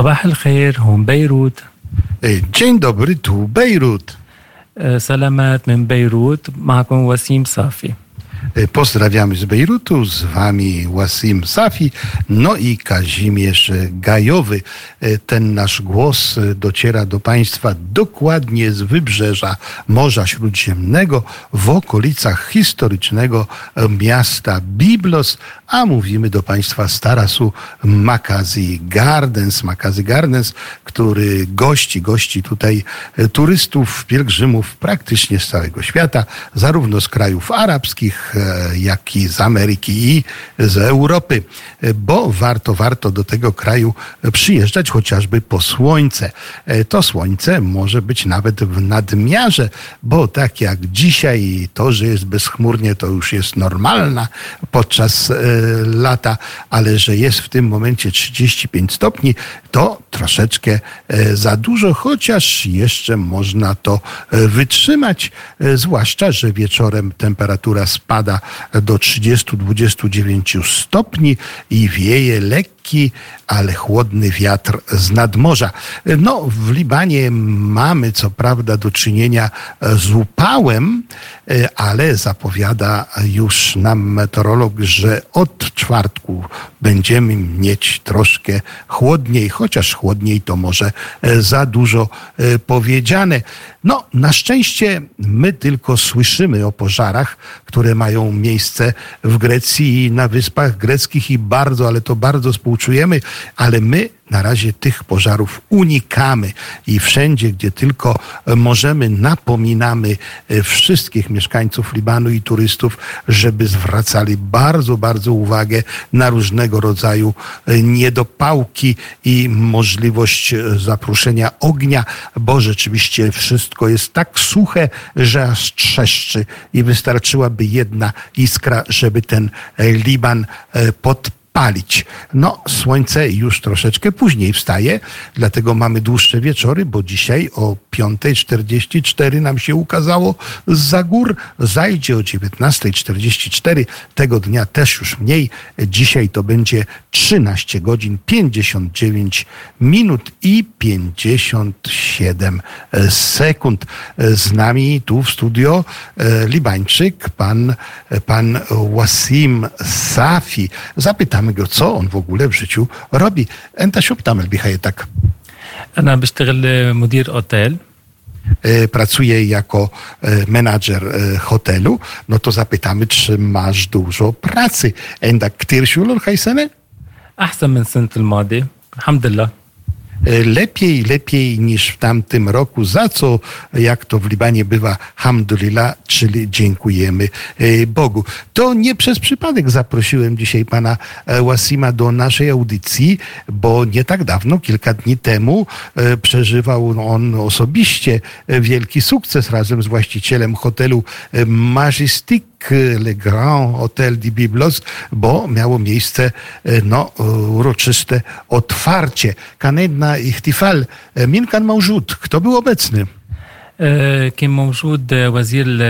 صباح الخير هون بيروت. إيه، جين دبرت بيروت. آه، سلامات من بيروت. معكم وسيم صافي. Pozdrawiamy z Bejrutu, z wami Wasim Safi, no i Kazimierz Gajowy. E, Ten nasz głos e, dociera do Państwa dokładnie z wybrzeża Morza Śródziemnego w okolicach historycznego miasta Biblos, a mówimy do Państwa z tarasu Makazi Gardens. Makazi Gardens, który gości, gości tutaj turystów, pielgrzymów praktycznie z całego świata, zarówno z krajów arabskich, e, jak i z Ameryki i z Europy, E, bo warto, warto do tego kraju przyjeżdżać chociażby po słońce. E, To słońce może być nawet w nadmiarze, bo tak jak dzisiaj to, że jest bezchmurnie, to już jest normalna podczas lata, ale że jest w tym momencie 35 stopni, to troszeczkę za dużo, chociaż jeszcze można to wytrzymać, zwłaszcza, że wieczorem temperatura spada do 30-29 stopni i wieje lekki, ale chłodny wiatr z nadmorza. No, w Libanie mamy co prawda do czynienia z upałem, e, ale zapowiada już nam meteorolog, że od czwartku będziemy mieć troszkę chłodniej, chociaż chłodniej to może e, za dużo e, powiedziane. No, na szczęście my tylko słyszymy o pożarach, które mają miejsce w Grecji i na wyspach greckich i bardzo, ale to bardzo współczujemy, ale my na razie tych pożarów unikamy i wszędzie, gdzie tylko możemy, napominamy e, wszystkich mieszkańców Libanu i turystów, żeby zwracali bardzo, bardzo uwagę na różnego rodzaju e, niedopałki i możliwość e, zapruszenia ognia, bo rzeczywiście wszystko jest tak suche, że aż trzeszczy i wystarczyłaby jedna iskra, żeby ten Liban podpalić palić. No, słońce już troszeczkę później wstaje, dlatego mamy dłuższe wieczory, bo dzisiaj o 5.44 nam się ukazało za gór, zajdzie o 19.44. Tego dnia też już mniej. Dzisiaj to będzie 13 godzin 59 minut i 57 sekund. Z nami tu w studio e, Libańczyk, pan, pan Wasim Safi pytamy go, co on w ogóle w życiu robi. Enta siuptamel bihajetak. Ana bishtagal mudir hotel e, pracuje jako e, menadżer e, hotelu, no to zapytamy, czy masz dużo pracy. Enda ktir shulur hajsene? Ahsan min sent al-madi. Alhamdulillah. Lepiej, lepiej niż w tamtym roku, za co, jak to w Libanie bywa, hamdulillah, czyli dziękujemy e, Bogu. To nie przez przypadek zaprosiłem dzisiaj pana e, Wasima do naszej audycji, bo nie tak dawno, kilka dni temu, e, przeżywał on osobiście e, wielki sukces razem z właścicielem hotelu e, Majestic Le Grand Hotel di Biblos, bo miało miejsce e, no, uroczyste otwarcie. Kanedna Ichtifal, e, Minkan Małżut, kto był obecny? آه، كان موجود آه، وزير ال-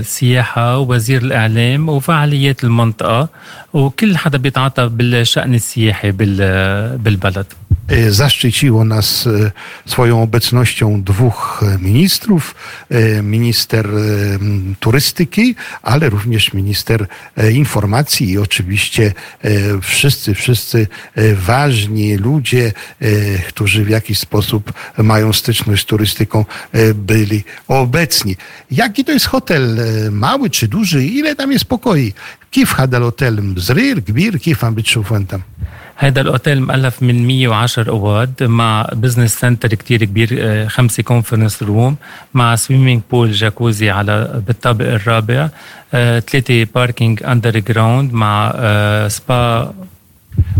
السياحة ووزير الإعلام وفعاليات المنطقة وكل حدا بيتعاطى بالشأن السياحي بال- بالبلد E, Zaszczyciło nas e, swoją obecnością dwóch e, ministrów, e, minister e, m, turystyki, ale również minister e, informacji i oczywiście e, wszyscy, wszyscy e, ważni ludzie, e, którzy w jakiś sposób mają styczność z turystyką, e, byli obecni. Jaki to jest hotel? E, Mały czy duży? Ile tam jest pokoi? Kif hadal hotel? Mzrir, kbir, kif am بتشوفوا انت؟ هذا الأوتيل مؤلف من 110 أوض مع بزنس سنتر كتير كبير آه، خمسة كونفرنس روم مع سويمينج بول جاكوزي على بالطابق الرابع آه، ثلاثة باركينج أندر جراوند مع آه، سبا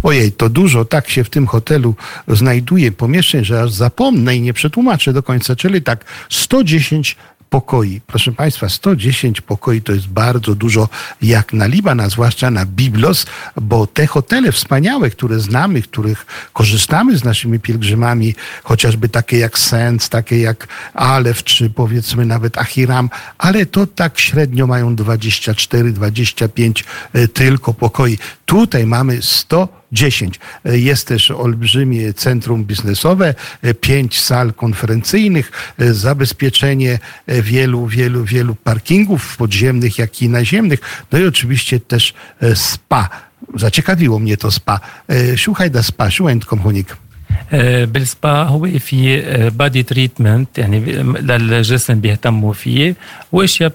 Ojej, to dużo, tak się w tym hotelu znajduje pomieszczeń, że aż zapomnę i nie przetłumaczę do końca, czyli tak 110 pokoi. Proszę Państwa, 110 pokoi to jest bardzo dużo jak na Liban, a zwłaszcza na Biblos, bo te hotele wspaniałe, które znamy, których korzystamy z naszymi pielgrzymami, chociażby takie jak Sens, takie jak Alef, czy powiedzmy nawet Ahiram, ale to tak średnio mają 24-25 tylko pokoi. Tutaj mamy 110. Jest też olbrzymie centrum biznesowe, pięć sal konferencyjnych, zabezpieczenie wielu, wielu, wielu parkingów podziemnych, jak i naziemnych, no i oczywiście też spa. Zaciekawiło mnie to spa. شو هيدا سبا شو عندكم هونيك؟ بالسبا هو في بادي تريتمنت يعني للجسم بيهتموا فيه واشياء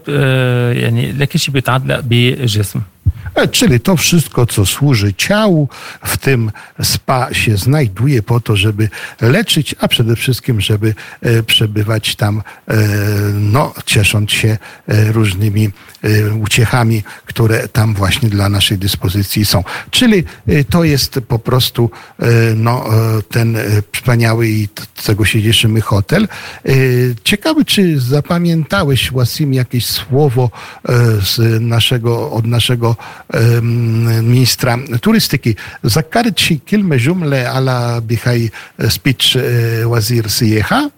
يعني لكل شيء بيتعلق بالجسم Czyli to wszystko, co służy ciału, w tym spa się znajduje po to, żeby leczyć, a przede wszystkim, żeby przebywać tam, no, ciesząc się różnymi uciechami, które tam właśnie dla naszej dyspozycji są. Czyli to jest po prostu no, ten wspaniały i tego się cieszymy hotel. Ciekawy, czy zapamiętałeś, Wasim, jakieś słowo z naszego, od naszego ministra turystyki. ذكرت شي كلمة جملة على بهاي سبيتش وزير سياحة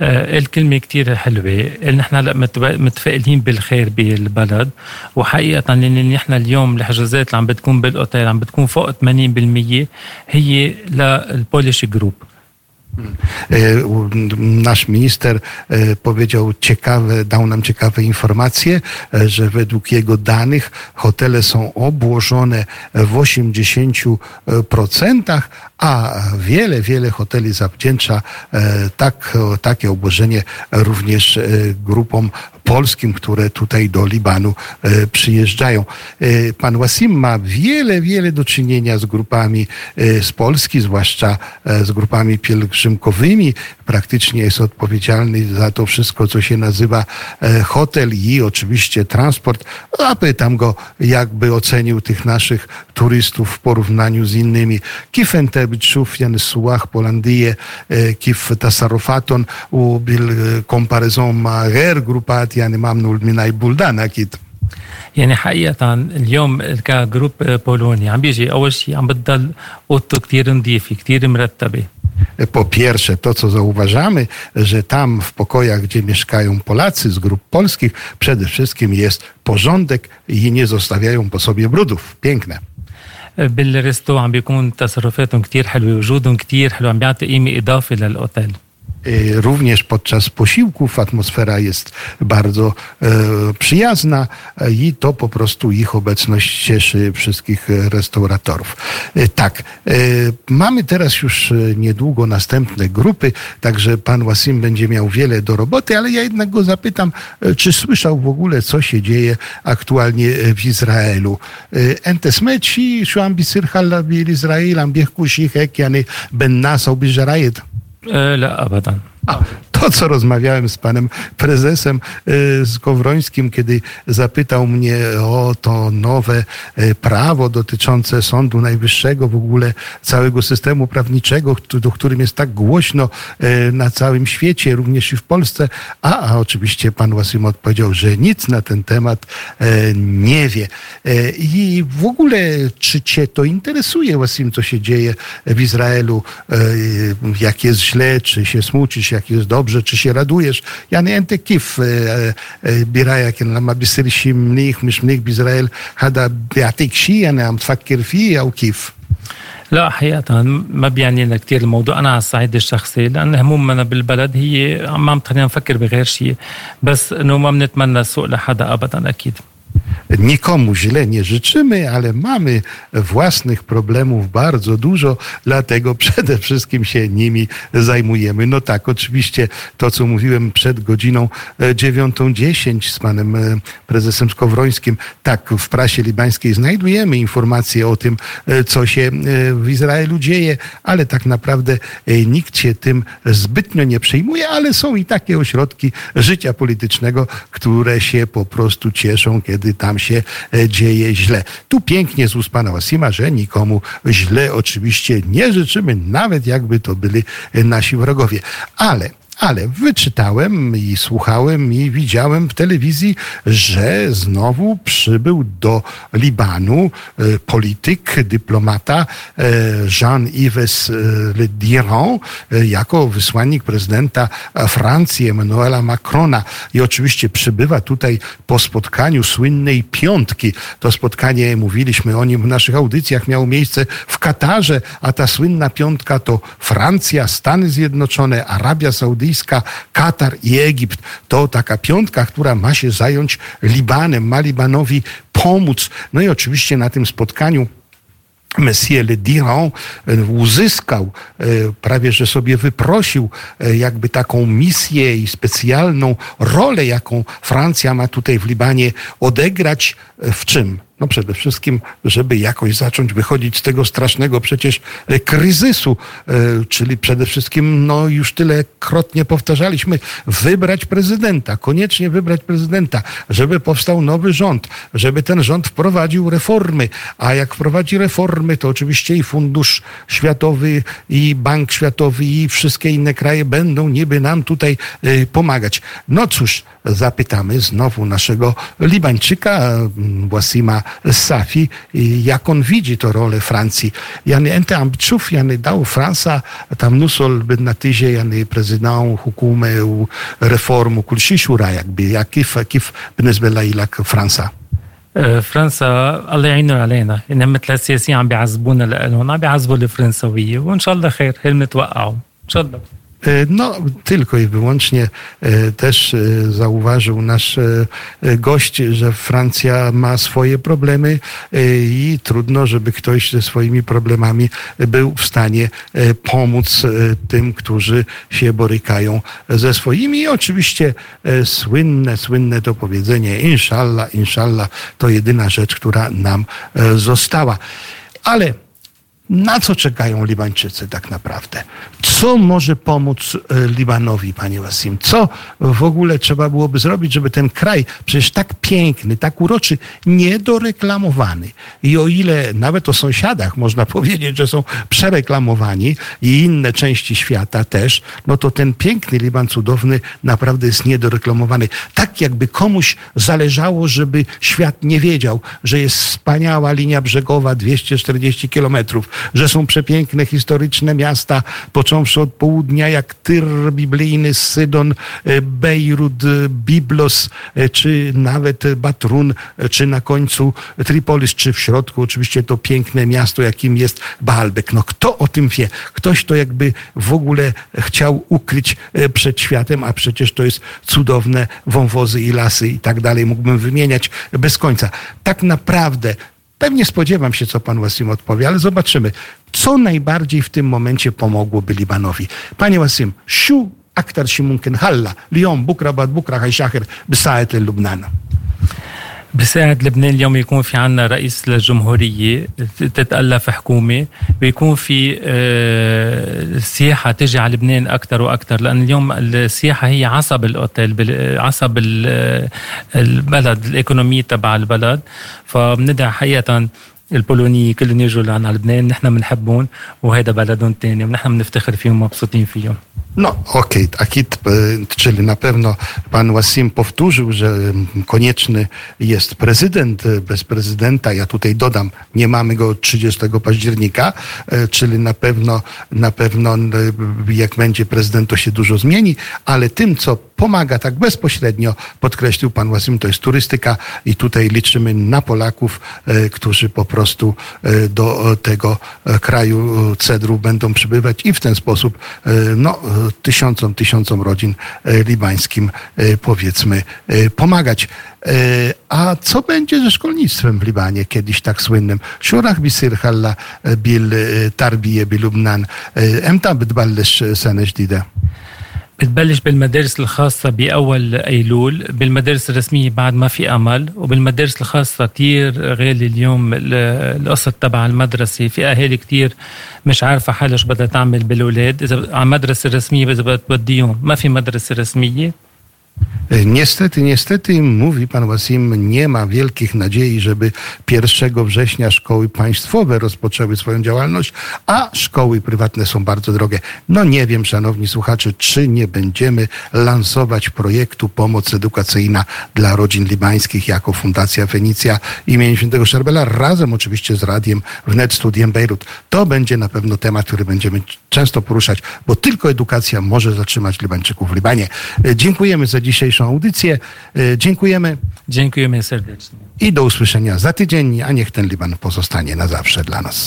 الكلمة كتير حلوة نحن هلا متفائلين بالخير بالبلد وحقيقة لأن نحن اليوم الحجازات اللي عم بتكون بالأوتيل عم بتكون فوق 80% هي للبوليش جروب Nasz minister powiedział ciekawe, dał nam ciekawe informacje, że według jego danych hotele są obłożone w 80%, a wiele, wiele hoteli zawdzięcza tak, takie obłożenie również grupom polskim, które tutaj do Libanu przyjeżdżają. Pan Wasim ma wiele, wiele do czynienia z grupami z Polski, zwłaszcza z grupami pielgrzymkowymi Praktycznie jest odpowiedzialny za to wszystko, co się nazywa hotel i oczywiście transport. A pytam go, jakby ocenił tych naszych turystów w porównaniu z innymi. Kif ente بتشوف يعني السواح بولندية كيف تصرفاتهم وبالكومباريزون مع غير جروبات يعني ما بنقول من اي بلدان اكيد يعني حقيقة اليوم كجروب بولوني عم بيجي أول شيء عم بتضل أوضته كتير نظيفة كتير مرتبة Po pierwsze, to co zauważamy, że tam w pokojach, gdzie mieszkają Polacy z grup polskich, przede wszystkim jest porządek i nie zostawiają po sobie brudów. Piękne. بالريستو عم بيكون تصرفاتهم كتير حلوه وجودهم كتير حلو عم بيعطي قيمه اضافه للاوتيل Również podczas posiłków atmosfera jest bardzo e, przyjazna i to po prostu ich obecność cieszy wszystkich restauratorów. Tak, mamy teraz już niedługo następne grupy, także pan Wasim będzie miał wiele do roboty, ale ja jednak go zapytam, czy słyszał w ogóle, co się dzieje aktualnie w Izraelu. Am biechkusi hek, jany ben nasał biżarajet. لا ابدا. A, to, co rozmawiałem z panem prezesem z Kowrońskim, kiedy zapytał mnie o to nowe prawo dotyczące Sądu Najwyższego, w ogóle całego systemu prawniczego, do którym jest tak głośno na całym świecie, również i w Polsce, a, a oczywiście pan Wasim odpowiedział, że nic na ten temat nie wie. I w ogóle, czy cię to interesuje, Wasim, co się dzieje w Izraelu, jak jest źle, czy się smucisz, jak jest dobrze, czy się radujesz. يعني انت كيف برايك لما بيصير شيء منيح مش منيح باسرائيل هذا بيعطيك شيء يعني عم تفكر فيه أو كيف؟ لا حقيقة ما بيعني لنا كثير الموضوع أنا على الصعيد الشخصي لأن همومنا بالبلد هي ما عم تخلينا نفكر بغير شيء بس إنه ما بنتمنى السوء لحدا أبدا أكيد Nikomu źle nie życzymy, ale mamy własnych problemów bardzo dużo, dlatego przede wszystkim się nimi zajmujemy. No tak, oczywiście to, co mówiłem przed godziną 9.10 z panem prezesem Skowrońskim, tak, w prasie libańskiej znajdujemy informacje o tym, co się w Izraelu dzieje, ale tak naprawdę nikt się tym zbytnio nie przejmuje, ale są i takie ośrodki życia politycznego, które się po prostu cieszą, kiedy tam się dzieje źle. Tu pięknie z ust pana Wasima, że nikomu źle oczywiście nie życzymy, nawet jakby to byli nasi wrogowie. Ale Ale wyczytałem i słuchałem i widziałem w telewizji, że znowu przybył do Libanu e, polityk, dyplomata e, Jean-Yves Le Drian e, jako wysłannik prezydenta Francji Emmanuela Macrona. I oczywiście przybywa tutaj po spotkaniu słynnej piątki. To spotkanie, mówiliśmy o nim w naszych audycjach, miało miejsce w Katarze, a ta słynna piątka to Francja, Stany Zjednoczone, Arabia Saudyjska, Katar i Egipt. To taka piątka, która ma się zająć Libanem, ma Libanowi pomóc. No i oczywiście na tym spotkaniu Monsieur Le Diran uzyskał, prawie że sobie wyprosił jakby taką misję i specjalną rolę, jaką Francja ma tutaj w Libanie odegrać. W czym? No przede wszystkim, żeby jakoś zacząć wychodzić z tego strasznego przecież kryzysu, czyli przede wszystkim, no już tylekrotnie powtarzaliśmy, wybrać prezydenta, koniecznie wybrać prezydenta, żeby powstał nowy rząd, żeby ten rząd wprowadził reformy, a jak wprowadzi reformy, to oczywiście i Fundusz Światowy, i Bank Światowy, i wszystkie inne kraje będą niby nam tutaj pomagać. No cóż, zapytamy znowu naszego Libańczyka, Wasima Safi, jak on widzi to rolę Francji. Yani انت عم بتشوف يعني دور فرنسا تم نوصل بالنتيجة يعني بريزيدان وحكومة وريفورم وكل شيء شو رايك بي كيف كيف بالنسبة لك فرنسا؟ فرنسا الله يعينه علينا إنهم مثل السياسيين عم بيعذبونا لهم عم بيعذبوا الفرنسوية وإن شاء الله خير هل متوقعوا إن شاء الله no, tylko i wyłącznie też zauważył nasz gość, że Francja ma swoje problemy i trudno, żeby ktoś ze swoimi problemami był w stanie pomóc tym, którzy się borykają ze swoimi. I oczywiście słynne, słynne to powiedzenie inshallah, inshallah to jedyna rzecz, która nam została. Ale na co czekają Libańczycy tak naprawdę? Co może pomóc Libanowi, panie Wasim? Co w ogóle trzeba byłoby zrobić, żeby ten kraj, przecież tak piękny, tak uroczy, niedoreklamowany i o ile nawet o sąsiadach można powiedzieć, że są przereklamowani i inne części świata też, no to ten piękny Liban cudowny naprawdę jest niedoreklamowany. Tak jakby komuś zależało, żeby świat nie wiedział, że jest wspaniała linia brzegowa 240 kilometrów, że są przepiękne, historyczne miasta, począwszy od południa, jak Tyr biblijny, Sydon, Bejrut, Biblos, czy nawet Batrun, czy na końcu Tripolis, czy w środku oczywiście to piękne miasto, jakim jest Baalbek. No kto o tym wie? Ktoś to jakby w ogóle chciał ukryć przed światem, a przecież to jest cudowne wąwozy i lasy i tak dalej. Mógłbym wymieniać bez końca. Tak naprawdę Pewnie spodziewam się, co pan Wasim odpowie, ale zobaczymy, co najbardziej w tym momencie pomogłoby Libanowi. Panie Wasim, siu aktar się mumkin halla, Lyon, Bukra, Bad Bukra, Hajszacher, Bisaet el Lubnana. بساعد لبنان اليوم يكون في عنا رئيس للجمهورية تتألف حكومة ويكون في سياحة تجي على لبنان أكثر وأكثر لأن اليوم السياحة هي عصب الأوتيل عصب البلد الإيكونومية تبع البلد. فبندعي حقيقة البولونية كلهم يجوا لعنا لبنان نحن بنحبهم وهذا بلدهم تاني ونحن بنفتخر فيهم ومبسوطين فيهم. No okej, okay. Akit, czyli na pewno pan Wasim powtórzył, że konieczny jest prezydent. Bez prezydenta, ja tutaj dodam, nie mamy go od 30 października, czyli na pewno, na pewno jak będzie prezydent, to się dużo zmieni, ale tym, co pomaga tak bezpośrednio, podkreślił pan Wasim, to jest turystyka i tutaj liczymy na Polaków, którzy po prostu do tego kraju cedru będą przybywać i w ten sposób no, tysiącom, tysiącom rodzin libańskim powiedzmy pomagać. A co będzie ze szkolnictwem w Libanie, kiedyś tak słynnym? Szurach bisir halla bil tarbije bilubnan. Emta btballish sene ġdida? بتبلش بالمدارس الخاصة بأول أيلول بالمدارس الرسمية بعد ما في أمل وبالمدارس الخاصة كتير غالي اليوم القسط تبع المدرسة. في أهالي كتير مش عارفة حالها شو بدها تعمل بالأولاد. إذا على المدرسة الرسمية إذا بدها توديهم ما في مدرسة رسمية. Niestety, niestety, mówi pan Wasim, nie ma wielkich nadziei, żeby 1 września szkoły państwowe rozpoczęły swoją działalność, a szkoły prywatne są bardzo drogie. No nie wiem, szanowni słuchacze, czy nie będziemy lansować projektu Pomoc Edukacyjna dla Rodzin Libańskich jako Fundacja Fenicja imienia Świętego Szerbela, razem oczywiście z radiem wnet Studiem Bejrut. To będzie na pewno temat, który będziemy często poruszać, bo tylko edukacja może zatrzymać Libańczyków w Libanie. E, Dziękujemy za dzisiejszą audycję. E, Dziękujemy Dziękujemy serdecznie. i do usłyszenia za tydzień, a niech ten Liban pozostanie na zawsze dla nas.